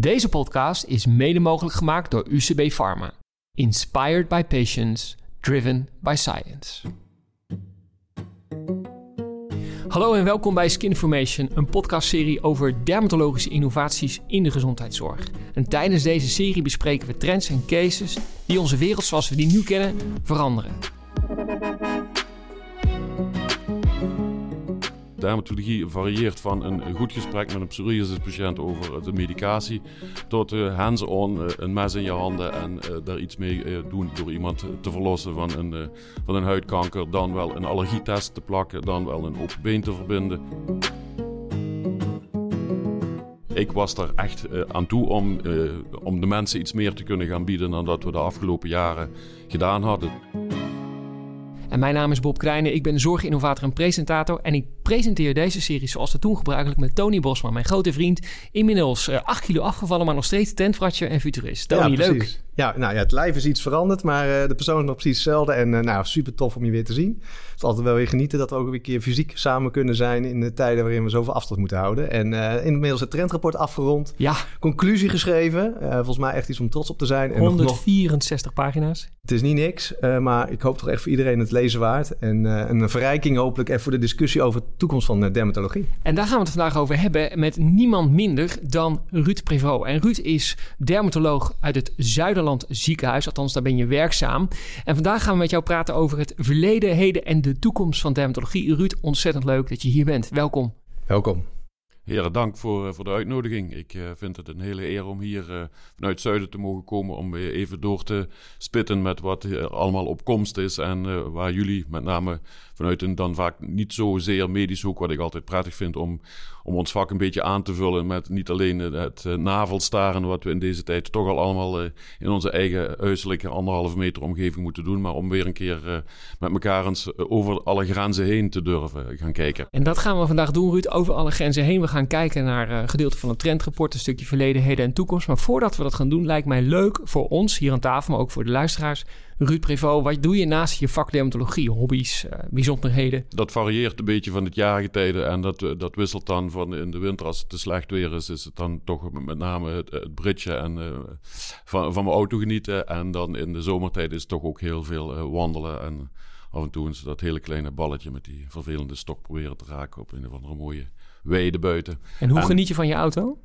Deze podcast is mede mogelijk gemaakt door UCB Pharma. Inspired by patients, driven by science. Hallo en welkom bij Skin Information, een podcastserie over dermatologische innovaties in de gezondheidszorg. En tijdens deze serie bespreken we trends en cases die onze wereld zoals we die nu kennen veranderen. Dermatologie varieert van een goed gesprek met een psoriasispatiënt over de medicatie tot uh, hands-on, uh, een mes in je handen en daar iets mee doen door iemand te verlossen van een, van een huidkanker, dan wel een allergietest te plakken, dan wel een open been te verbinden. Ik was daar echt aan toe om, om de mensen iets meer te kunnen gaan bieden dan dat we de afgelopen jaren gedaan hadden. En mijn naam is Bob Krijnen, ik ben zorginnovator en presentator. En ik presenteer deze serie zoals dat toen gebruikelijk met Tony Bosman, mijn grote vriend. Inmiddels uh, eh, 8 kilo afgevallen, maar nog steeds tentvratje en futurist. Tony, ja, leuk. Ja, nou ja, het lijf is iets veranderd, maar uh, de persoon is nog precies hetzelfde. En uh, nou, super tof om je weer te zien. Het is altijd wel weer genieten dat we ook weer een keer fysiek samen kunnen zijn in de tijden waarin we zoveel afstand moeten houden. En uh, inmiddels het trendrapport afgerond. Ja. Conclusie geschreven. volgens mij echt iets om trots op te zijn. En 164 nog... pagina's. Het is niet niks, maar ik hoop toch echt voor iedereen het lezen waard. En een verrijking hopelijk even voor de discussie over toekomst van dermatologie. En daar gaan we het vandaag over hebben met niemand minder dan Ruud Prevot. En Ruud is dermatoloog uit het Zuiderland ziekenhuis. Althans, daar ben je werkzaam. En vandaag gaan we met jou praten over het verleden, heden en de toekomst van dermatologie. Ruud, ontzettend leuk dat je hier bent. Welkom. Welkom. Heren, dank voor, eh, voor de uitnodiging. Ik uh, vind het een hele eer om hier uh, vanuit Zuiden te mogen komen om even door te spitten met wat er allemaal op komst is en waar jullie met name vanuit een dan vaak niet zozeer medisch hoek, wat ik altijd prettig vind om, om ons vak een beetje aan te vullen met niet alleen het navelstaren, wat we in deze tijd toch al allemaal in onze eigen huiselijke anderhalve meter omgeving moeten doen, maar om weer een keer met elkaar eens over alle grenzen heen te durven gaan kijken. En dat gaan we vandaag doen, Ruud, over alle grenzen heen. We gaan gaan kijken naar een eh, gedeelte van het trendrapport, een stukje verleden, heden en toekomst. Maar voordat we dat gaan doen, lijkt mij leuk voor ons hier aan tafel, maar ook voor de luisteraars. Ruud Prevot, wat doe je naast je vak dermatologie, hobby's, uh, bijzonderheden? Dat varieert een beetje van het jaargetijde en dat, eh, dat wisselt dan van in de winter als het te slecht weer is, is het dan toch met name het, het bridgen en van, van mijn auto genieten. En dan in de zomertijd is het toch ook heel veel wandelen en af en toe eens dat hele kleine balletje met die vervelende stok proberen te raken op een of andere mooie weide buiten. En hoe geniet je van je auto?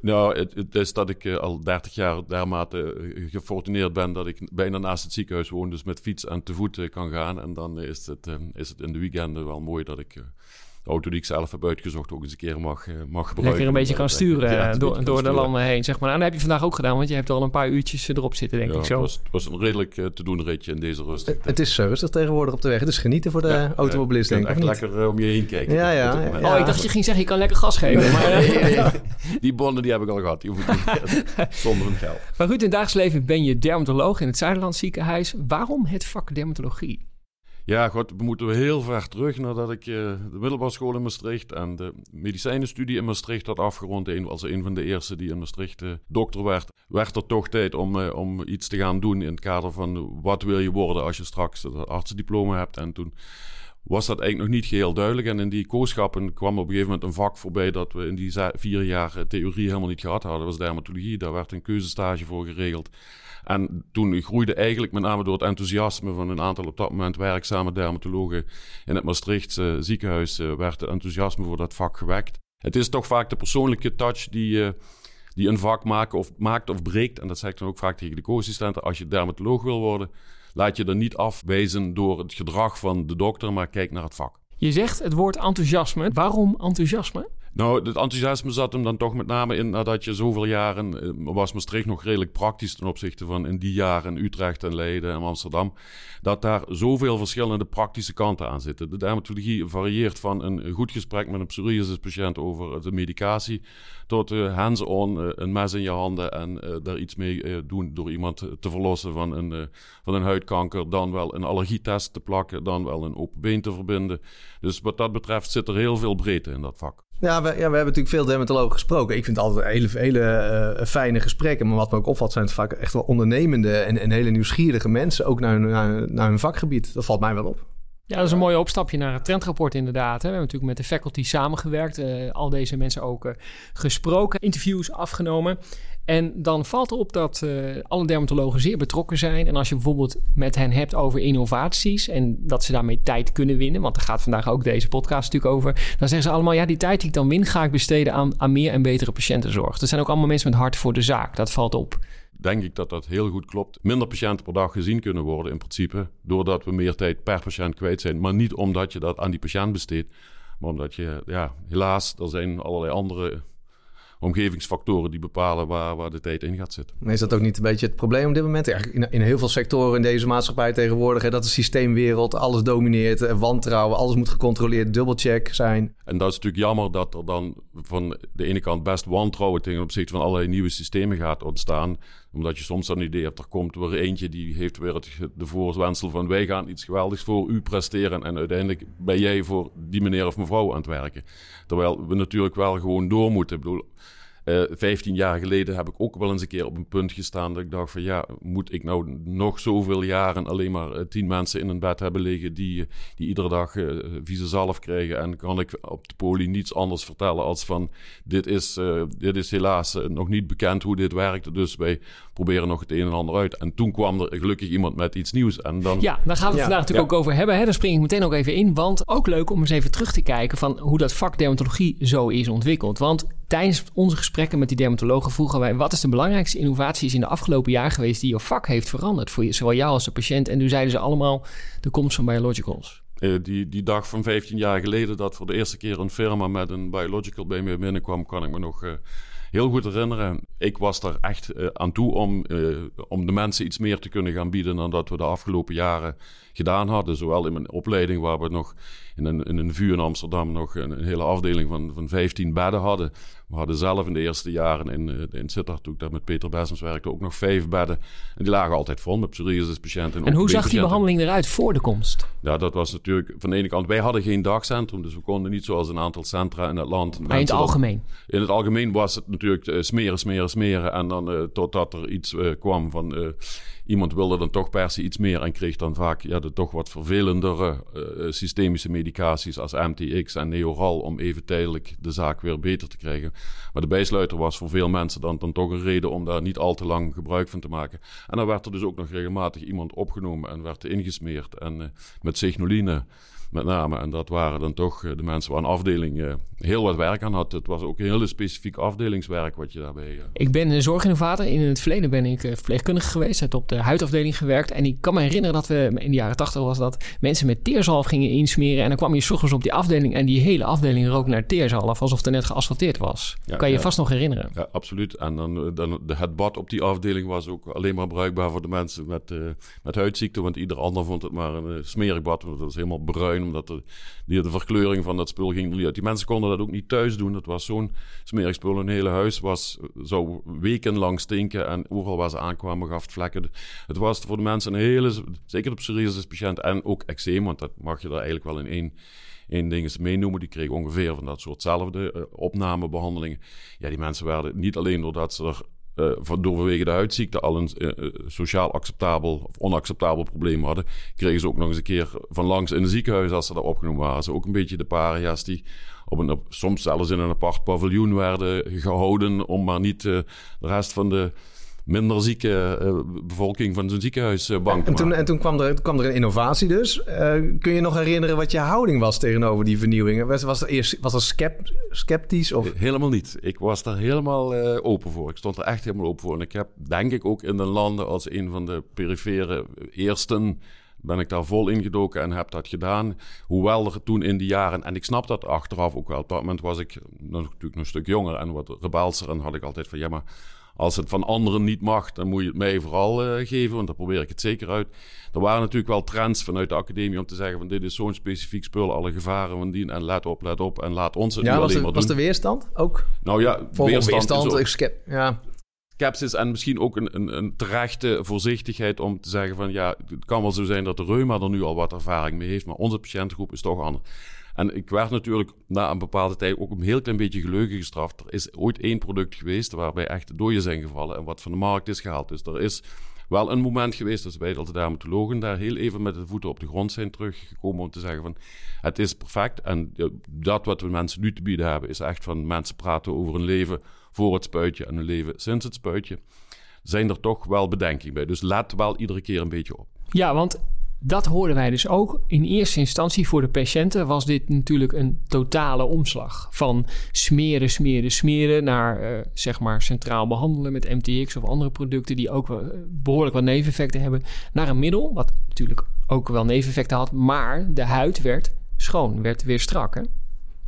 Nou, het, het is dat ik uh, al 30 jaar dermate uh, gefortuneerd ben dat ik bijna naast het ziekenhuis woon, dus met fiets en te voet kan gaan. En dan is het, is het in de weekenden wel mooi dat ik de auto die ik zelf heb uitgezocht ook eens een keer mag, uh, mag gebruiken. Lekker een beetje kan sturen ja, door, door de landen heen, zeg maar. Nou, dat heb je vandaag ook gedaan, want je hebt al een paar uurtjes erop zitten, denk ik zo. Het was, het was een redelijk uh, te doen ritje in deze rust. Het is rustig tegenwoordig op de weg. Het is genieten voor de ja, automobilist, denk ik. echt lekker om je heen kijken. Ja, ja, Oh, ik dacht je ging zeggen, je kan lekker gas geven. maar, nee, nee, Die bonnen die heb ik al gehad. Die hoef ik niet zonder een geld. Maar goed, in het dagelijks leven ben je dermatoloog in het Zuiderland ziekenhuis. Waarom het vak dermatologie? Ja, god, we moeten heel ver terug nadat ik uh, de middelbare school in Maastricht en de medicijnenstudie in Maastricht had afgerond. Een, als een van de eerste die in Maastricht uh, dokter werd, werd er toch tijd om, uh, om iets te gaan doen in het kader van wat wil je worden als je straks het artsendiploma hebt. En toen was dat eigenlijk nog niet geheel duidelijk. En in die kooschappen kwam op een gegeven moment een vak voorbij dat we in die vier jaar theorie helemaal niet gehad hadden. Dat was dermatologie. Daar werd een keuzestage voor geregeld. En toen groeide eigenlijk met name door het enthousiasme van een aantal op dat moment werkzame dermatologen in het Maastrichtse ziekenhuis, uh, werd het enthousiasme voor dat vak gewekt. Het is toch vaak de persoonlijke touch die, die een vak maakt of, maakt of breekt. En dat zeg ik dan ook vaak tegen de co-assistenten. Als je dermatoloog wil worden, laat je er niet afwijzen door het gedrag van de dokter, maar kijk naar het vak. Je zegt het woord enthousiasme. Waarom enthousiasme? Nou, het enthousiasme zat hem dan toch met name in nadat je zoveel jaren. Eh, was Maastricht nog redelijk praktisch ten opzichte van in die jaren Utrecht en Leiden en Amsterdam. Dat daar zoveel verschillende praktische kanten aan zitten. De dermatologie varieert van een goed gesprek met een psoriasispatiënt over de medicatie. tot uh, hands-on, uh, een mes in je handen en daar iets mee doen door iemand te verlossen van een, van een huidkanker. Dan wel een allergietest te plakken, dan wel een open been te verbinden. Dus wat dat betreft zit er heel veel breedte in dat vak. Ja we, ja, we hebben natuurlijk veel dermatologen gesproken. Ik vind het altijd hele, hele uh, fijne gesprekken. Maar wat me ook opvalt, zijn het vaak echt wel ondernemende en, en hele nieuwsgierige mensen. Ook naar, naar, naar hun vakgebied. Dat valt mij wel op. Ja, dat is een mooi opstapje naar het trendrapport inderdaad. We hebben natuurlijk met de faculty samengewerkt. Uh, al deze mensen ook uh, gesproken, interviews afgenomen. En dan valt erop dat uh, alle dermatologen zeer betrokken zijn. En als je bijvoorbeeld met hen hebt over innovaties en dat ze daarmee tijd kunnen winnen, want daar gaat vandaag ook deze podcast natuurlijk over, dan zeggen ze allemaal: ja, die tijd die ik dan win, ga ik besteden aan, aan meer en betere patiëntenzorg. Er zijn ook allemaal mensen met hart voor de zaak. Dat valt op denk ik dat dat heel goed klopt. Minder patiënten per dag gezien kunnen worden in principe, doordat we meer tijd per patiënt kwijt zijn. Maar niet omdat je dat aan die patiënt besteedt, maar omdat je, ja, helaas, er zijn allerlei andere omgevingsfactoren die bepalen waar, waar de tijd in gaat zitten. Maar is dat ook niet een beetje het probleem op dit moment? Eigenlijk in, in heel veel sectoren in deze maatschappij tegenwoordig... Hè, dat de systeemwereld alles domineert, eh, wantrouwen... alles moet gecontroleerd, dubbelcheck zijn. En dat is natuurlijk jammer dat er dan van de ene kant best wantrouwen... ten opzichte van allerlei nieuwe systemen gaat ontstaan omdat je soms een idee hebt, er komt weer eentje die heeft weer het, de voorwensel van wij gaan iets geweldigs voor u presteren en uiteindelijk ben jij voor die meneer of mevrouw aan het werken. Terwijl we natuurlijk wel gewoon door moeten. Bedoel, uh, eh, 15 jaar geleden heb ik ook wel eens een keer op een punt gestaan dat ik dacht van ja, moet ik nou nog zoveel jaren alleen maar uh, tien mensen in een bed hebben liggen die, die iedere dag uh, vieze zalf krijgen en kan ik op de poli niets anders vertellen als van dit is, dit is helaas nog niet bekend hoe dit werkt, dus wij proberen nog het een en ander uit. En toen kwam er gelukkig iemand met iets nieuws. En dan... Ja, daar gaan we het vandaag natuurlijk ook over hebben. Hè? Daar spring ik meteen ook even in, want ook leuk om eens even terug te kijken van hoe dat vak dermatologie zo is ontwikkeld. Want tijdens onze gesprekken met die dermatologen vroegen wij... wat is de belangrijkste innovaties in de afgelopen jaar geweest... die je vak heeft veranderd voor je, zowel jou als de patiënt? En toen zeiden ze allemaal de komst van biologicals. Uh, die, die dag van 15 jaar geleden dat voor de eerste keer een firma met een biological bij me binnenkwam... kan ik me nog... Uh, heel goed herinneren. Ik was daar echt uh, aan toe om, om de mensen iets meer te kunnen gaan bieden dan dat we de afgelopen jaren gedaan hadden. Zowel in mijn opleiding, waar we nog in een, in een vuur in Amsterdam nog een, een, hele afdeling van, van 15 bedden hadden. We hadden zelf in de eerste jaren in, eh, in Sittard, toen ik daar met Peter Bessems werkte, ook nog vijf bedden. En die lagen altijd vol met psoriasispatiënten. En hoe zag die behandeling eruit voor de komst? Ja, dat was natuurlijk van de ene kant, wij hadden geen dagcentrum, dus we konden niet zoals een aantal centra in het land. Maar in het algemeen? in het algemeen was het natuurlijk uh, smeren, smeren, smeren. En dan uh, totdat er iets kwam van iemand wilde dan toch per se iets meer en kreeg dan vaak ja, de toch wat vervelendere uh, systemische medicaties als MTX en Neoral om even tijdelijk de zaak weer beter te krijgen. Maar de bijsluiter was voor veel mensen dan, dan toch een reden om daar niet al te lang gebruik van te maken. En dan werd er dus ook nog regelmatig iemand opgenomen en werd ingesmeerd en uh, met signoline met name. En dat waren dan toch eh, de mensen waar een afdeling eh, heel wat werk aan had. Het was ook een hele specifiek afdelingswerk wat je daarbij... Uh... Ik ben een zorginnovator. In het verleden ben ik verpleegkundige geweest. Heb op de huidafdeling gewerkt. En ik kan me herinneren dat we, in de jaren tachtig was dat, mensen met teerzalf gingen insmeren. En dan kwam je s op die afdeling en die hele afdeling rook naar teerzalf. Alsof er net geasfalteerd was. kan je je vast nog herinneren. Ja, absoluut. En dan, dan de, het bad op die afdeling was ook alleen maar bruikbaar voor de mensen met, met huidziekte. Want ieder ander vond het maar een smerig bad. Want dat is helemaal bruin omdat de, die, de verkleuring van dat spul ging uit. Die mensen konden dat ook niet thuis doen. Het was zo'n smerig spul. Hun hele huis was, zou wekenlang stinken en overal waar ze aankwamen gaf het vlekken. Het was voor de mensen een hele, zeker de psoriasis patiënt en ook eczeem, want dat mag je daar eigenlijk wel in één één ding is meenoemen. Die kregen ongeveer van dat soortzelfde uh, opnamebehandelingen. Ja, die mensen werden niet alleen doordat ze er uh, door vanwege de huidziekte al een uh, sociaal acceptabel of onacceptabel probleem hadden, kregen ze ook nog eens een keer van langs in een ziekenhuis als ze daar opgenomen waren. Ze ook een beetje de paria's die op een, soms zelfs in een apart paviljoen werden gehouden om maar niet de rest van de minder zieke uh, bevolking van zo'n ziekenhuisbank. En toen, en toen kwam, er, kwam er een innovatie dus. Uh, kun je nog herinneren wat je houding was tegenover die vernieuwingen? Was, was er eerst was er scept, sceptisch? Of? Helemaal niet. Ik was daar helemaal uh, open voor. Ik stond er echt helemaal open voor. En ik heb denk ik ook in de landen als een van de perifere eersten ben ik daar vol ingedoken en heb dat gedaan. Hoewel er toen in die jaren, en ik snap dat achteraf ook wel, op dat moment was ik natuurlijk nog een stuk jonger en wat rebelser en had ik altijd van ja, maar als het van anderen niet mag, dan moet je het mij vooral uh, geven, want dan probeer ik het zeker uit. Er waren natuurlijk wel trends vanuit de academie om te zeggen van dit is zo'n specifiek spul, alle gevaren van dien en let op, let op en laat ons het ja, nu alleen de, maar was de weerstand ook? Nou ja, weerstand, weerstand ik skep, ja skepsis en misschien ook een, een, een, terechte voorzichtigheid om te zeggen van ja, het kan wel zo zijn dat de reuma er nu al wat ervaring mee heeft, maar onze patiëntengroep is toch anders. En ik werd natuurlijk na een bepaalde tijd ook een heel klein beetje geleugen gestraft. Er is ooit één product geweest waarbij echt dooien zijn gevallen en wat van de markt is gehaald. Dus er is wel een moment geweest dat wij als dermatologen daar heel even met de voeten op de grond zijn teruggekomen om te zeggen van het is perfect en dat wat we mensen nu te bieden hebben is echt van mensen praten over een leven voor het spuitje en een leven sinds het spuitje. Zijn er toch wel bedenkingen bij. Dus let wel iedere keer een beetje op. Ja, want dat hoorden wij dus ook. In eerste instantie voor de patiënten was dit natuurlijk een totale omslag. Van smeren, smeren, smeren naar uh, zeg maar centraal behandelen met MTX of andere producten die ook wel, behoorlijk wat neveneffecten hebben. Naar een middel, wat natuurlijk ook wel neveneffecten had, maar de huid werd schoon, werd weer strak.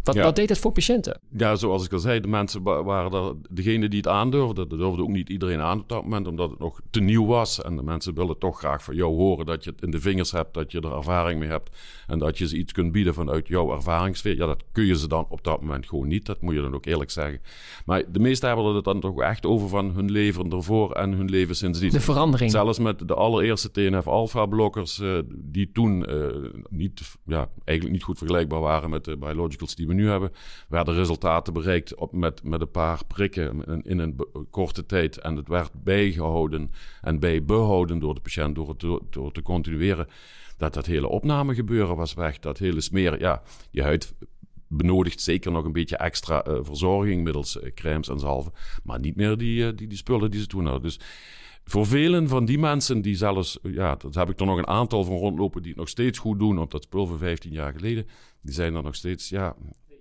Wat, wat, deed het voor patiënten? Ja, zoals ik al zei, de mensen waren er, degene die het aandurfden. Dat durfde ook niet iedereen aan op dat moment, omdat het nog te nieuw was. En de mensen willen toch graag van jou horen dat je het in de vingers hebt, dat je er ervaring mee hebt. En dat je ze iets kunt bieden vanuit jouw ervaringssfeer. Ja, dat kun je ze dan op dat moment gewoon niet. Dat moet je dan ook eerlijk zeggen. Maar de meesten hebben het dan toch echt over van hun leven ervoor en hun leven sindsdien. De verandering. Zelfs met de allereerste TNF-alpha-blokkers, uh, die toen uh, niet, ja, eigenlijk niet goed vergelijkbaar waren met de biologicals die nu hebben, werden resultaten bereikt op, met, met een paar prikken in, een korte tijd. En het werd bijgehouden en bijbehouden door de patiënt door het door, te continueren. Dat dat hele opnamegebeuren was weg. Dat hele smeren, ja, je huid benodigt zeker nog een beetje extra uh, verzorging middels uh, crèmes en zalven. Maar niet meer die, uh, die, die spullen die ze toen hadden. Dus voor velen van die mensen die zelfs, ja, dat heb ik er nog een aantal van rondlopen die het nog steeds goed doen op dat spul van 15 jaar geleden. Die zijn er nog steeds, ja,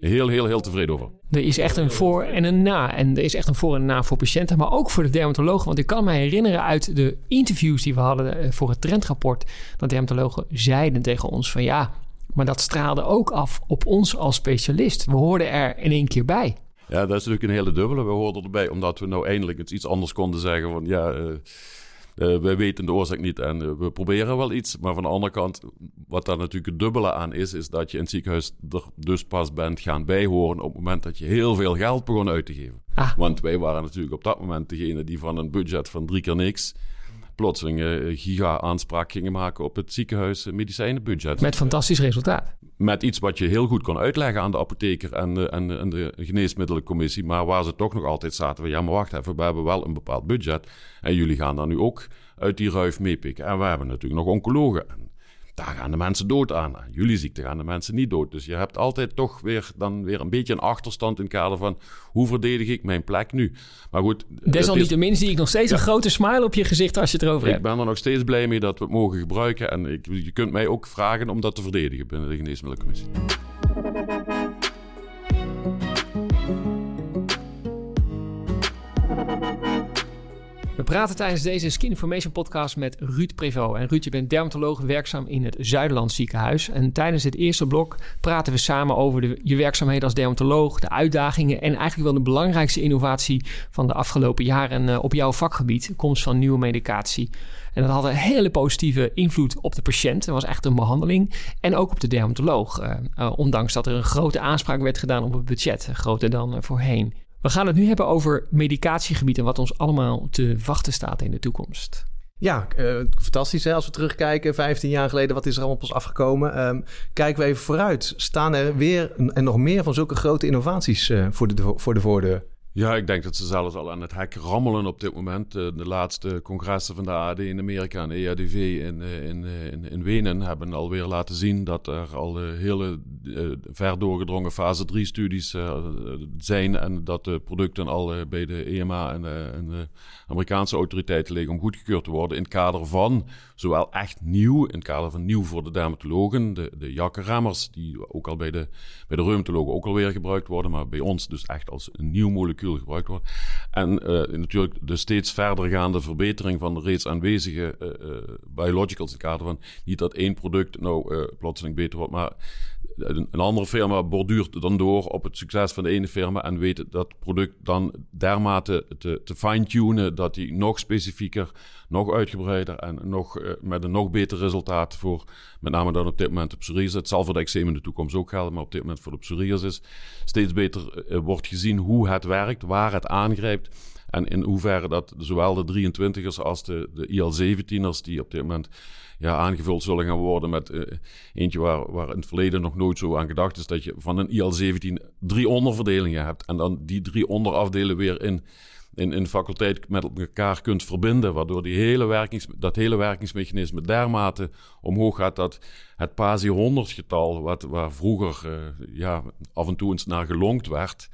heel, heel, heel tevreden over. Er is echt een voor en een na. En er is echt een voor en een na voor patiënten, maar ook voor de dermatologen. Want ik kan me herinneren uit de interviews die we hadden eh, voor het trendrapport, dat dermatologen zeiden tegen ons van ja, maar dat straalde ook af op ons als specialist. We hoorden er in één keer bij. Ja, dat is natuurlijk een hele dubbele. We hoorden erbij omdat we nou eindelijk iets anders konden zeggen van ja... Uh, uh, wij weten de oorzaak niet en uh, we proberen wel iets. Maar van de andere kant, wat daar natuurlijk het dubbele aan is, is dat je in het ziekenhuis er dus pas bent gaan bijhoren op het moment dat je heel veel geld begon uit te geven. Ah. Want wij waren natuurlijk op dat moment degene die van een budget van drie keer niks plotseling uh, giga-aanspraak gingen maken op het ziekenhuis medicijnenbudget. Met fantastisch resultaat. Met iets wat je heel goed kon uitleggen aan de apotheker en de, en, en de geneesmiddelencommissie. Maar waar ze toch nog altijd zaten van ja, maar wacht even, we hebben wel een bepaald budget. En jullie gaan dan nu ook uit die ruif meepikken. En we hebben natuurlijk nog oncologen daar gaan de mensen dood aan. Jullie ziekte gaan de mensen niet dood. Dus je hebt altijd toch weer, dan weer een beetje een achterstand in het kader van hoe verdedig ik mijn plek nu. Maar goed. Desalniettemin zie ik nog steeds een grote smile op je gezicht als je het erover ik hebt. Ik ben er nog steeds blij mee dat we het mogen gebruiken. En ik, je kunt mij ook vragen om dat te verdedigen binnen de Geneesmiddelencommissie. We praten tijdens deze Skin Information podcast met Ruud Prevo. En Ruud, je bent dermatoloog werkzaam in het Zuiderland ziekenhuis. En tijdens het eerste blok praten we samen over de, je werkzaamheden als dermatoloog, de uitdagingen en eigenlijk wel de belangrijkste innovatie van de afgelopen jaren uh, op jouw vakgebied, komst van nieuwe medicatie. En dat had een hele positieve invloed op de patiënt. Dat was echt een behandeling. En ook op de dermatoloog. Uh, uh, ondanks dat er een grote aanspraak werd gedaan op het budget. Groter dan voorheen. We gaan het nu hebben over medicatiegebied en wat ons allemaal te wachten staat in de toekomst. Ja, uh, fantastisch hè? als we terugkijken, 15 jaar geleden, wat is er allemaal pas afgekomen? Um, kijken we even vooruit. Staan er weer en nog meer van zulke grote innovaties uh, voor, de, voor de voordeur? Ja, ik denk dat ze zelfs al aan het hek rammelen op dit moment. De, de laatste congressen van de AD in Amerika en EADV in, in, in, in Wenen hebben alweer laten zien dat er al hele ver doorgedrongen fase 3 studies uh, zijn en dat de producten al bij de EMA en, en, de Amerikaanse autoriteiten liggen om goedgekeurd te worden in het kader van zowel echt nieuw, in het kader van nieuw voor de dermatologen, de, de jakkenremmers die ook al bij de, bij de reumatologen ook alweer gebruikt worden, maar bij ons dus echt als een nieuw molecuul gebruikt wordt. En uh, natuurlijk de steeds verdergaande verbetering van de reeds aanwezige uh, biologicals in het kader van niet dat één product nou plotseling beter wordt, maar een, andere firma borduurt dan door op het succes van de ene firma en weet dat product dan dermate te, te fine-tunen dat die nog specifieker, nog uitgebreider en nog, uh, met een nog beter resultaat voor met name dan op dit moment de psoriasis. Het zal voor de eczeem in de toekomst ook gelden, maar op dit moment voor de psoriasis steeds beter uh, wordt gezien hoe het werkt, waar het aangrijpt En in hoeverre dat zowel de 23ers als de, de IL-17ers, die op dit moment ja, aangevuld zullen gaan worden met uh, eentje waar, waar in het verleden nog nooit zo aan gedacht is, dat je van een IL-17 drie onderverdelingen hebt. En dan die drie onderafdelen weer in in, in faculteit met elkaar kunt verbinden, waardoor die hele werkings, dat hele werkingsmechanisme dermate omhoog gaat dat het PASI 100 getal, wat, waar vroeger uh, ja, af en toe eens naar gelonkt werd,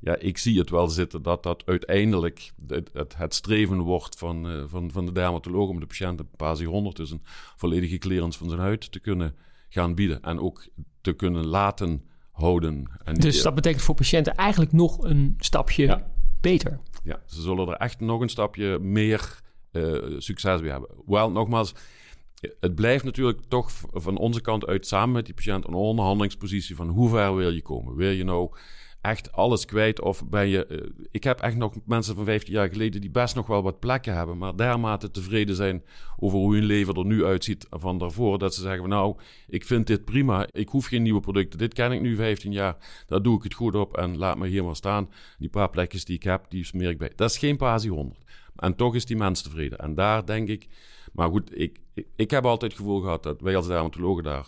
ja, ik zie het wel zitten dat dat uiteindelijk het, het, het streven wordt van, uh, van, van de dermatoloog om de patiënt een PASI 100, dus een volledige clearance van zijn huid, te kunnen gaan bieden. En ook te kunnen laten houden. En dus dat betekent voor patiënten eigenlijk nog een stapje ja. beter. Ja, ze zullen er echt nog een stapje meer uh, succes bij hebben. Wel, nogmaals, het blijft natuurlijk toch van onze kant uit samen met die patiënt een onderhandelingspositie van hoe ver wil je komen? Wil je nou echt alles kwijt? Of ben je. Uh, ik heb echt nog mensen van 15 jaar geleden die best nog wel wat plekken hebben, maar dermate tevreden zijn over hoe hun leven er nu uitziet van daarvoor. Dat ze zeggen: van, Nou, ik vind dit prima. Ik hoef geen nieuwe producten. Dit ken ik nu 15 jaar. Daar doe ik het goed op en laat me hier maar staan. Die paar plekjes die ik heb, die smeer ik bij. Dat is geen Pasi 100. En toch is die mens tevreden. En daar denk ik. Maar goed, ik, ik, ik heb altijd het gevoel gehad dat wij als dermatologen daar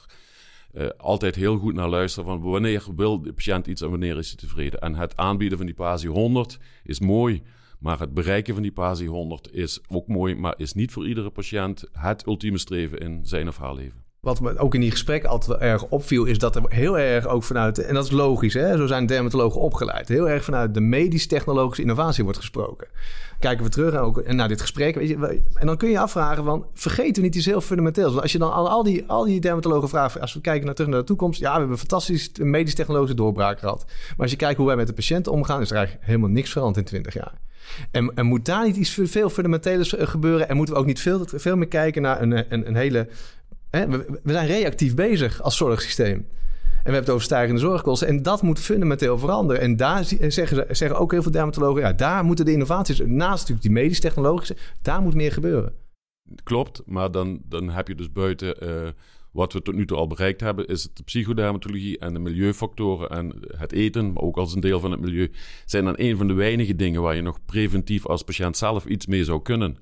uh, altijd heel goed naar luisteren van wanneer wil de patiënt iets en wanneer is hij tevreden. En het aanbieden van die PASI 100 is mooi, maar het bereiken van die PASI 100 is ook mooi, maar is niet voor iedere patiënt het ultieme streven in zijn of haar leven. Wat me ook in die gesprekken altijd wel erg opviel, is dat er heel erg ook vanuit, en dat is logisch, hè, zo zijn dermatologen opgeleid, heel erg vanuit de medisch-technologische innovatie wordt gesproken. Kijken we terug ook naar dit gesprek, weet je, en dan kun je afvragen van, vergeten we niet iets heel fundamenteels. Want als je dan al, al, die, al die dermatologen vraagt, als we kijken naar terug naar de toekomst, ja, we hebben een fantastische medisch-technologische doorbraak gehad. Maar als je kijkt hoe wij met de patiënt omgaan, is er eigenlijk helemaal niks veranderd in 20 jaar. En, en, moet daar niet iets veel fundamenteels gebeuren? En moeten we ook niet veel, veel meer kijken naar een, een, een hele we, zijn reactief bezig als zorgsysteem. En we hebben het over stijgende zorgkosten. En dat moet fundamenteel veranderen. En daar zeggen, zeggen ook heel veel dermatologen... ja, daar moeten de innovaties... naast natuurlijk die medisch-technologische... daar moet meer gebeuren. Klopt, maar dan, dan heb je dus buiten... Uh, wat we tot nu toe al bereikt hebben... is de psychodermatologie en de milieufactoren... en het eten, maar ook als een deel van het milieu... zijn dan een van de weinige dingen... waar je nog preventief als patiënt zelf iets mee zou kunnen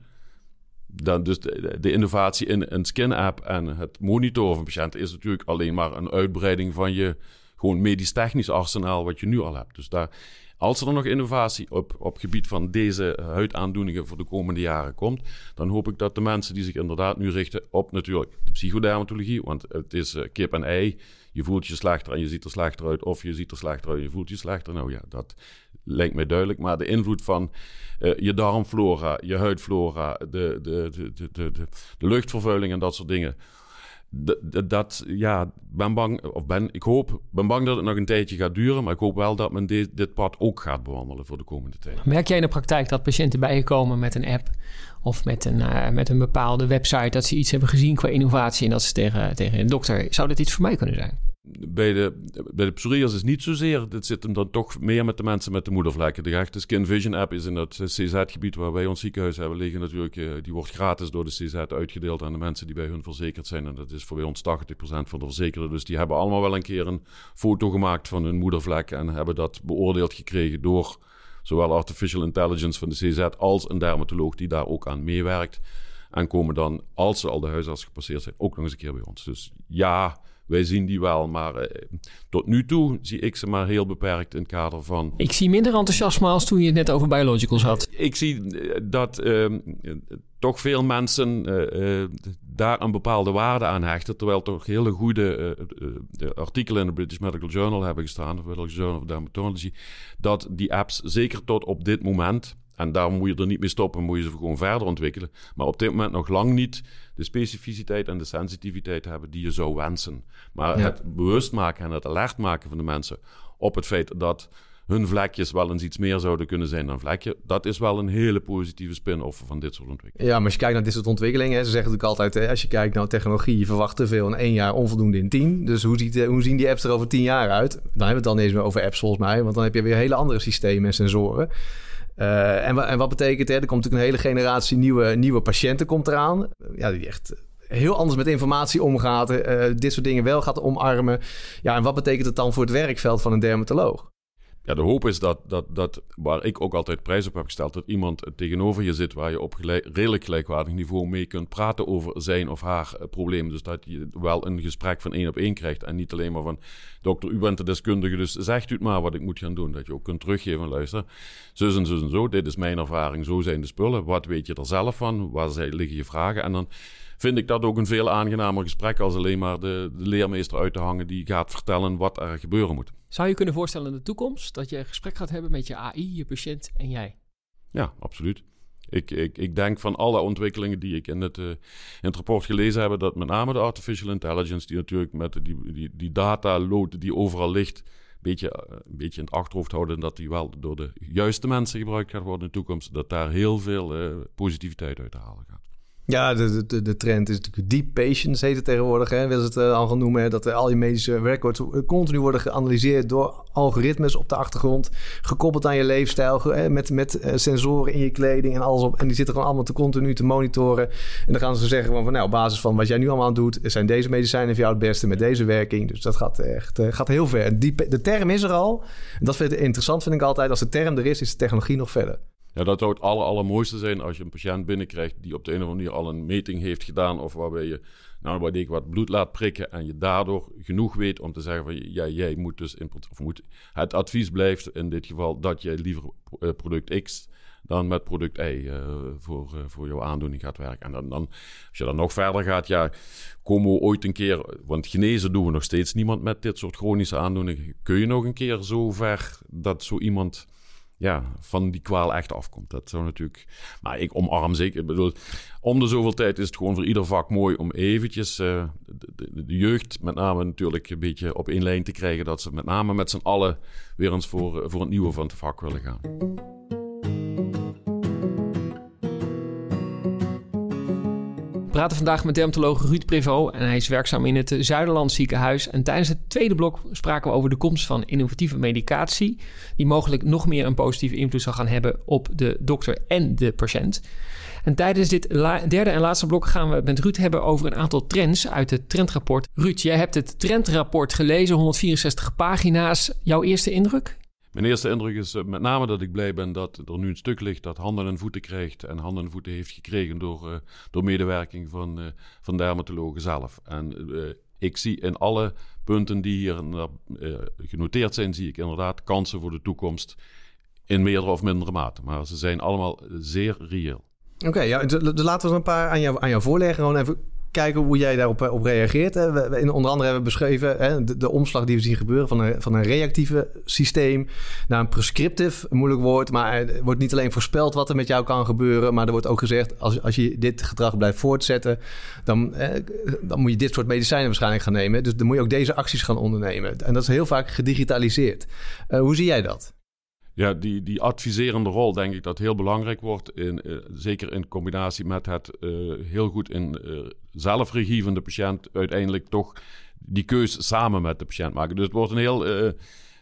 dan dus de, innovatie in een skin-app en het monitoren van patiënten is natuurlijk alleen maar een uitbreiding van je gewoon medisch-technisch arsenaal wat je nu al hebt. Dus daar, als er nog innovatie op, op gebied van deze huidaandoeningen voor de komende jaren komt, dan hoop ik dat de mensen die zich inderdaad nu richten op natuurlijk de psychodermatologie, want het is uh, kip en ei. Je voelt je slechter en je ziet er slechter uit, of je ziet er slechter uit en je voelt je slechter. Nou ja, dat lijkt mij duidelijk. Maar de invloed van uh, je darmflora, je huidflora, de, de, de, de, de, de luchtvervuiling en dat soort dingen. Dat, dat, ja, ben bang, of ben, ik hoop, ben bang dat het nog een tijdje gaat duren, maar ik hoop wel dat men dit, pad ook gaat bewandelen voor de komende tijd. Merk jij in de praktijk dat patiënten bij je komen met een app of met een, uh, met een bepaalde website dat ze iets hebben gezien qua innovatie en dat ze tegen, tegen een dokter, zou dit iets voor mij kunnen zijn? Bij de, bij de psoriasis is niet zozeer. Dit zit hem dan toch meer met de mensen met de moedervlekken. De echte Skin Vision app is in dat CZ-gebied waar wij ons ziekenhuis hebben liggen natuurlijk. Eh, die wordt gratis door de CZ uitgedeeld aan de mensen die bij hun verzekerd zijn. En dat is voor bij ons 80% van de verzekerden. Dus die hebben allemaal wel een keer een foto gemaakt van hun moedervlek. En hebben dat beoordeeld gekregen door zowel artificial intelligence van de CZ als een dermatoloog die daar ook aan meewerkt. En komen dan, als ze al de huisarts gepasseerd zijn, ook nog eens een keer bij ons. Dus ja, wij zien die wel, maar eh, tot nu toe zie ik ze maar heel beperkt in het kader van... Ik zie minder enthousiasme als toen je het net over biologicals had. Ik zie eh, dat ehm, toch veel mensen uh, daar een bepaalde waarde aan hechten, terwijl toch hele goede artikelen in de British Medical Journal hebben gestaan, of Medical Journal of Dermatology, dat die apps zeker tot op dit moment en daarom moet je er niet mee stoppen, moet je ze gewoon verder ontwikkelen. Maar op dit moment nog lang niet de specificiteit en de sensitiviteit hebben die je zou wensen. Maar het bewust maken en het alert maken van de mensen op het feit dat hun vlekjes wel eens iets meer zouden kunnen zijn dan vlekje. Dat is wel een hele positieve spin-off van dit soort ontwikkelingen. Ja, maar als je kijkt naar dit soort ontwikkelingen, ze zeggen natuurlijk altijd, hè, als je kijkt naar technologie, je verwacht te veel in één jaar, onvoldoende in tien. Dus hoe, ziet, hoe zien die apps er over tien jaar uit? Dan hebben we het dan eens meer over apps volgens mij, want dan heb je weer hele andere systemen en sensoren. Uh, en, en, wat betekent het? Er komt natuurlijk een hele generatie nieuwe, nieuwe patiënten komt eraan. Ja, die echt heel anders met informatie omgaat. Uh, dit soort dingen wel gaat omarmen. Ja, en wat betekent het dan voor het werkveld van een dermatoloog? Ja, de hoop is dat, dat, dat, waar ik ook altijd prijs op heb gesteld, dat iemand tegenover je zit waar je op redelijk gelijkwaardig niveau mee kunt praten over zijn of haar uh, probleem. Dus dat je wel een gesprek van één op één krijgt en niet alleen maar van, dokter, u bent de deskundige, dus zegt u het maar wat ik moet gaan doen. Dat je ook kunt teruggeven, luister, zus en zus en zo, dit is mijn ervaring, zo zijn de spullen, wat weet je er zelf van, waar liggen je vragen en dan vind ik dat ook een veel aangenamer gesprek als alleen maar de, de leermeester uit te hangen die gaat vertellen wat er gebeuren moet. Zou je kunnen voorstellen in de toekomst dat je een gesprek gaat hebben met je AI, je patiënt en jij? Ja, absoluut. Ik, ik, ik denk van alle ontwikkelingen die ik in het, uh, in het rapport gelezen heb, dat met name de artificial intelligence, die natuurlijk met die, die, die data load die overal ligt, beetje, eh, een beetje in het achterhoofd houden dat die wel door de juiste mensen gebruikt gaat worden in de toekomst, dat daar heel veel uh, positiviteit uit te halen gaat. Ja, de, de, de trend is natuurlijk deep patients, heet het tegenwoordig. Hè, ze het uh, al gaan noemen. Dat al je medische records continu worden geanalyseerd door algoritmes op de achtergrond. Gekoppeld aan je leefstijl. Hè, met met uh, sensoren in je kleding en alles op. En die zitten gewoon allemaal te continu te monitoren. En dan gaan ze zeggen van, van nou, op basis van wat jij nu allemaal doet, zijn deze medicijnen voor jou het beste met deze werking. Dus dat gaat echt gaat heel ver. Die, de term is er al. Dat vind ik interessant, vind ik altijd. Als de term er is, is de technologie nog verder. Ja, dat zou het aller, allermooiste zijn als je een patiënt binnenkrijgt die op de een of andere manier al een meting heeft gedaan of waarbij je nou, waarbij ik wat bloed laat prikken en je daardoor genoeg weet om te zeggen van ja, jij moet dus in, of moet, het advies blijft in dit geval dat jij liever eh, product X dan met product Y uh, voor, uh, voor jouw aandoening gaat werken. En dan, dan, als je dan nog verder gaat, ja, komen we ooit een keer, want genezen doen we nog steeds niemand met dit soort chronische aandoeningen. Kun je nog een keer zo ver dat zo iemand ja, van die kwaal echt afkomt. Dat zou natuurlijk... Maar ik omarm zeker... Bedoel, om de zoveel tijd is het gewoon voor ieder vak mooi om eventjes uh, de, jeugd met name natuurlijk een beetje op één lijn te krijgen. Dat ze met name met z'n allen weer eens voor, voor het nieuwe van het vak willen gaan. Praten vandaag met dermatoloog Ruud Prevot en hij is werkzaam in het Zuiderland ziekenhuis. En tijdens het tweede blok spraken we over de komst van innovatieve medicatie, die mogelijk nog meer een positieve invloed zal gaan hebben op de dokter en de patiënt. En tijdens dit derde en laatste blok gaan we met Ruud hebben over een aantal trends uit het trendrapport. Ruud, jij hebt het trendrapport gelezen, 164 pagina's. Jouw eerste indruk? Mijn eerste indruk is uh, met name dat ik blij ben dat er nu een stuk ligt dat handen en voeten krijgt. En handen en voeten heeft gekregen door, uh, door medewerking van, uh, van dermatologen zelf. En ik zie in alle punten die hier genoteerd zijn, zie ik inderdaad kansen voor de toekomst. In meerdere of mindere mate. Maar ze zijn allemaal zeer reëel. Oké, ja, laten we er een paar aan jou, aan jou voorleggen. Gewoon even kijken hoe jij daarop op reageert. We, in, onder andere hebben we beschreven hè, de, de, omslag die we zien gebeuren van een, van een reactieve systeem naar een prescriptief, moeilijk woord. Maar er wordt niet alleen voorspeld wat er met jou kan gebeuren, maar er wordt ook gezegd: als, als je dit gedrag blijft voortzetten, dan, eh, dan moet je dit soort medicijnen waarschijnlijk gaan nemen. Dus dan moet je ook deze acties gaan ondernemen. En dat is heel vaak gedigitaliseerd. Uh, hoe zie jij dat? Ja, die, die adviserende rol denk ik dat heel belangrijk wordt. In, uh, zeker in combinatie met het uh, heel goed in uh, zelfregie van de patiënt uiteindelijk toch die keus samen met de patiënt maken. Dus het wordt een heel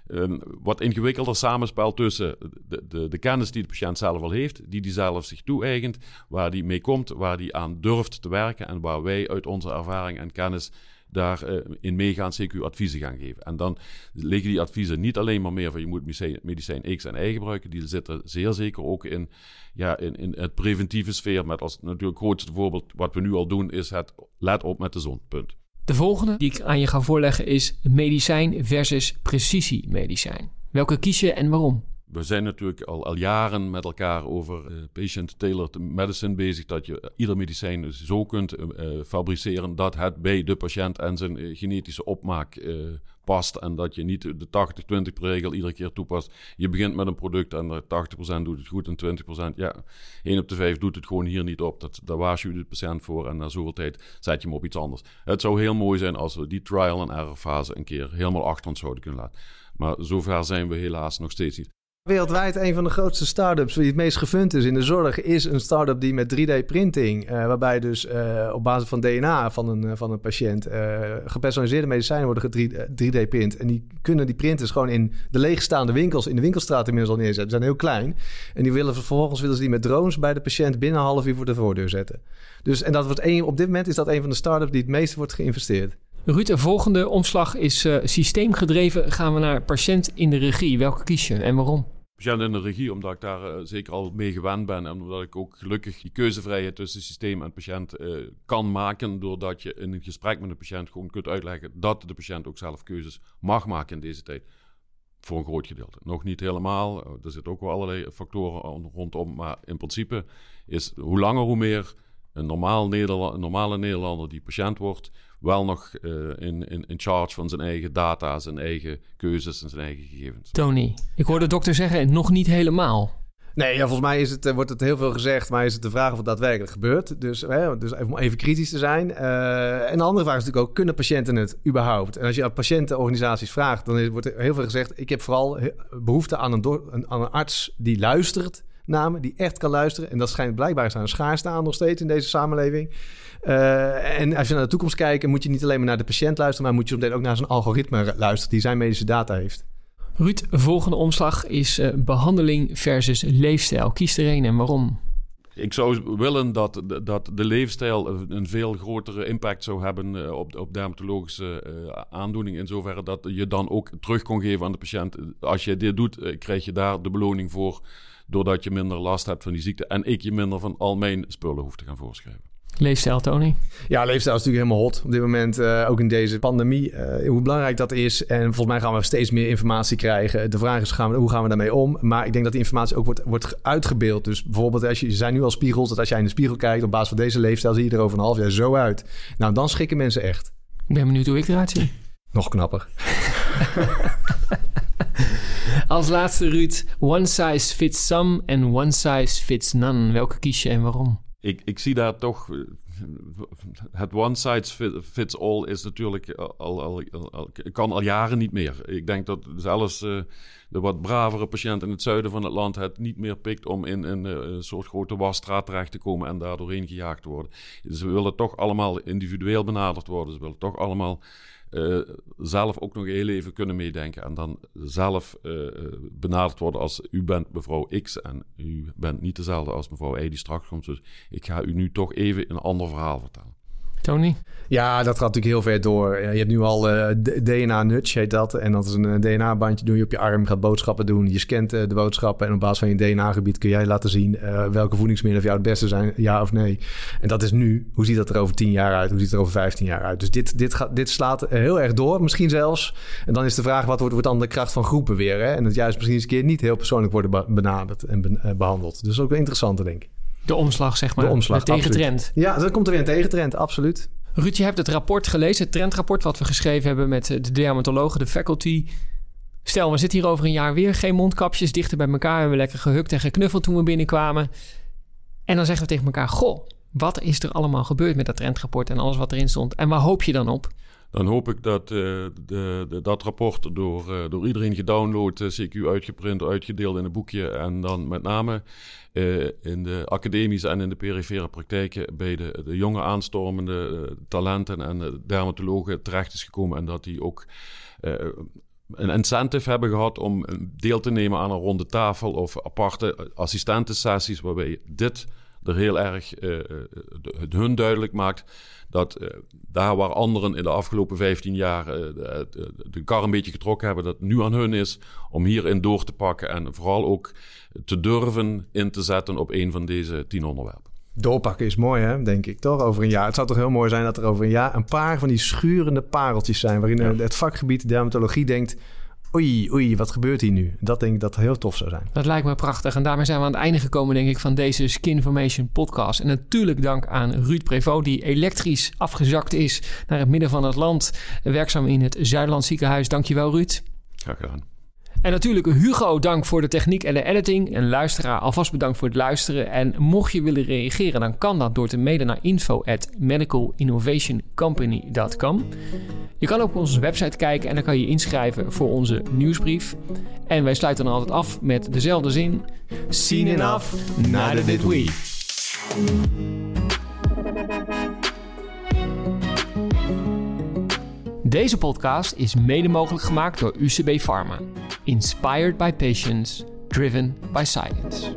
um, wat ingewikkelder samenspel tussen de, de, de, kennis die de patiënt zelf al heeft, die die zelf zich toe-eigent, waar die mee komt, waar die aan durft te werken en waar wij uit onze ervaring en kennis daarin uh, in meegaan, CQ adviezen gaan geven. En dan liggen die adviezen niet alleen maar meer van je moet medicijn, medicijn X en Y gebruiken, die zitten zeer zeker ook in, ja, in, in het preventieve sfeer. Met als natuurlijk grootste voorbeeld wat we nu al doen is het let op met de zon, punt. De volgende die ik aan je ga voorleggen is medicijn versus precisiemedicijn. Welke kies je en waarom? We zijn natuurlijk al, al jaren met elkaar over uh, patient-tailored medicine bezig. Dat je ieder medicijn zo kunt uh, fabriceren dat het bij de patiënt en zijn genetische opmaak past. En dat je niet de 80-20 regel iedere keer toepast. Je begint met een product en 80% doet het goed en 20%, ja, 1 op de 5 doet het gewoon hier niet op. Dat, daar waarschuw je de patiënt voor en na zoveel tijd zet je hem op iets anders. Het zou heel mooi zijn als we die trial en error fase een keer helemaal achter ons zouden kunnen laten. Maar zover zijn we helaas nog steeds niet. Wereldwijd een van de grootste start-ups die het meest gefund is in de zorg, is een start-up die met 3D-printing, uh, waarbij dus uh, op basis van DNA van een, uh, van een patiënt gepersonaliseerde medicijnen worden 3D-print. En die kunnen die printers gewoon in de leegstaande winkels, in de winkelstraat inmiddels al neerzetten. Ze zijn heel klein. En die willen vervolgens willen ze die met drones bij de patiënt binnen een half uur voor de voordeur zetten. Dus en dat wordt een, op dit moment is dat een van de start-ups die het meest wordt geïnvesteerd. Ruud, de volgende omslag is systeemgedreven. Gaan we naar patiënt in de regie. Welke kies je en waarom? Patiënt in de regie, omdat ik daar uh, zeker al mee gewend ben. En omdat ik ook gelukkig die keuzevrijheid tussen systeem en patiënt uh, kan maken. Doordat je in een gesprek met een patiënt gewoon kunt uitleggen dat de patiënt ook zelf keuzes mag maken in deze tijd. Voor een groot gedeelte. Nog niet helemaal. Er zitten ook wel allerlei factoren rondom. Maar in principe is hoe langer hoe meer een normaal normale Nederlander die patiënt wordt, wel nog uh, in, in, in charge van zijn eigen data, zijn eigen keuzes en zijn eigen gegevens. Tony, ik hoorde de dokter zeggen, nog niet helemaal. Nee, ja, volgens mij is het, wordt het heel veel gezegd, maar is het de vraag of het daadwerkelijk gebeurt. Dus, hè, dus even, om even kritisch te zijn. Uh, en de andere vraag is natuurlijk ook, kunnen patiënten het überhaupt? En als je aan patiëntenorganisaties vraagt, dan is, wordt er heel veel gezegd... ik heb vooral behoefte aan een, aan een arts die luistert namen die echt kan luisteren. En dat schijnt blijkbaar aan een schaarste aan nog steeds in deze samenleving. Uh, en als je naar de toekomst kijkt, moet je niet alleen maar naar de patiënt luisteren, maar moet je meteen ook naar zijn algoritme luisteren die zijn medische data heeft. Ruud, volgende omslag is uh, behandeling versus leefstijl. Kies er een en waarom? Ik zou willen dat, dat de leefstijl een veel grotere impact zou hebben eh, op, op dermatologische aandoening. In zoverre dat je dan ook terug kon geven aan de patiënt. Als je dit doet, krijg je daar de beloning voor doordat je minder last hebt van die ziekte. En ik je minder van al mijn spullen hoef te gaan voorschrijven. Leefstijl, Tony? Ja, leefstijl is natuurlijk helemaal hot op dit moment. Uh, ook in deze pandemie. Uh, hoe belangrijk dat is. En volgens mij gaan we steeds meer informatie krijgen. De vraag is, gaan we, hoe gaan we daarmee om? Maar ik denk dat die informatie ook wordt, wordt uitgebeeld. Dus bijvoorbeeld, als je, je zijn nu al spiegels. Dat als jij in de spiegel kijkt, op basis van deze leefstijl... zie je er over een half jaar zo uit. Nou, dan schikken mensen echt. Ik ben benieuwd hoe ik eruit zie. Nog knapper. Als laatste, Ruud. One size fits some en one size fits none. Welke kies je en waarom? Ik, ik zie daar toch... Het one size fits all is natuurlijk al, al, kan al jaren niet meer. Ik denk dat zelfs uh, de wat bravere patiënt in het zuiden van het land het niet meer pikt om in, een soort grote wasstraat terecht te komen en daar doorheen gejaagd te worden. Ze willen toch allemaal individueel benaderd worden. Ze willen toch allemaal uh, zelf ook nog heel even kunnen meedenken. En dan zelf uh, benaderd worden als u bent mevrouw X en u bent niet dezelfde als mevrouw Y die straks komt. Dus ik ga u nu toch even een ander verhaal vertellen. Tony? Ja, dat gaat natuurlijk heel ver door. Je hebt nu al uh, DNA-nudge, heet dat. En dat is een eh, DNA-bandje, doe je op je arm, gaat boodschappen doen. Je scant uh, de boodschappen en op basis van je DNA-gebied kun jij laten zien welke voedingsmiddelen voor jou het beste zijn, ja of nee. En dat is nu. Hoe ziet dat er over 10 jaar uit? Hoe ziet het er over 15 jaar uit? Dus dit, dit, gaat, dit slaat heel erg door, misschien zelfs. En dan is de vraag, wat wordt, wordt dan de kracht van groepen weer? Hè? En dat juist misschien eens een keer niet heel persoonlijk worden benaderd en behandeld. Dus ook wel interessant, denk ik. De omslag, zeg maar. De omslag, de tegentrend. Ja, dan komt er weer een tegentrend, absoluut. Ruud, je hebt het rapport gelezen, het trendrapport wat we geschreven hebben met de dermatologen, de faculty. Stel, we zitten hier over een jaar weer, geen mondkapjes, dichter bij elkaar. We hebben lekker gehukt en geknuffeld toen we binnenkwamen. En dan zeggen we tegen elkaar, goh, wat is er allemaal gebeurd met dat trendrapport en alles wat erin stond? En waar hoop je dan op? Dan hoop ik dat uh, de, de, dat rapport door, uh, door iedereen gedownload, uh, CQ uitgeprint, uitgedeeld in een boekje. En dan met name in de academische en in de perifere praktijken bij de, de jonge aanstormende talenten en dermatologen terecht is gekomen. En dat die ook een incentive hebben gehad om deel te nemen aan een ronde tafel of aparte assistentensessies waarbij dit er heel erg hun duidelijk maakt dat uh, daar waar anderen in de afgelopen 15 jaar uh, de, kar een beetje getrokken hebben, dat het nu aan hun is om hierin door te pakken en vooral ook te durven in te zetten op een van deze tien onderwerpen. Doorpakken is mooi, hè? denk ik, toch? Over een jaar. Het zou toch heel mooi zijn dat er over een jaar een paar van die schurende pareltjes zijn... waarin ja. het vakgebied dermatologie denkt oei, oei, wat gebeurt hier nu? Dat denk ik dat heel tof zou zijn. Dat lijkt me prachtig. En daarmee zijn we aan het einde gekomen, denk ik, van deze Skinformation podcast. En natuurlijk dank aan Ruud Prevost, die elektrisch afgezakt is naar het midden van het land. Werkzaam in het Zuidland ziekenhuis. Dankjewel, Ruud. Graag gedaan. En natuurlijk Hugo, dank voor de techniek en de editing. En luisteraar, alvast bedankt voor het luisteren. En mocht je willen reageren, dan kan dat door te mailen naar info at medicalinnovationcompany.com. Je kan ook op onze website kijken en dan kan je inschrijven voor onze nieuwsbrief. En wij sluiten dan altijd af met dezelfde zin. Seen enough, neither did we. Deze podcast is mede mogelijk gemaakt door UCB Pharma. Inspired by patients, driven by science.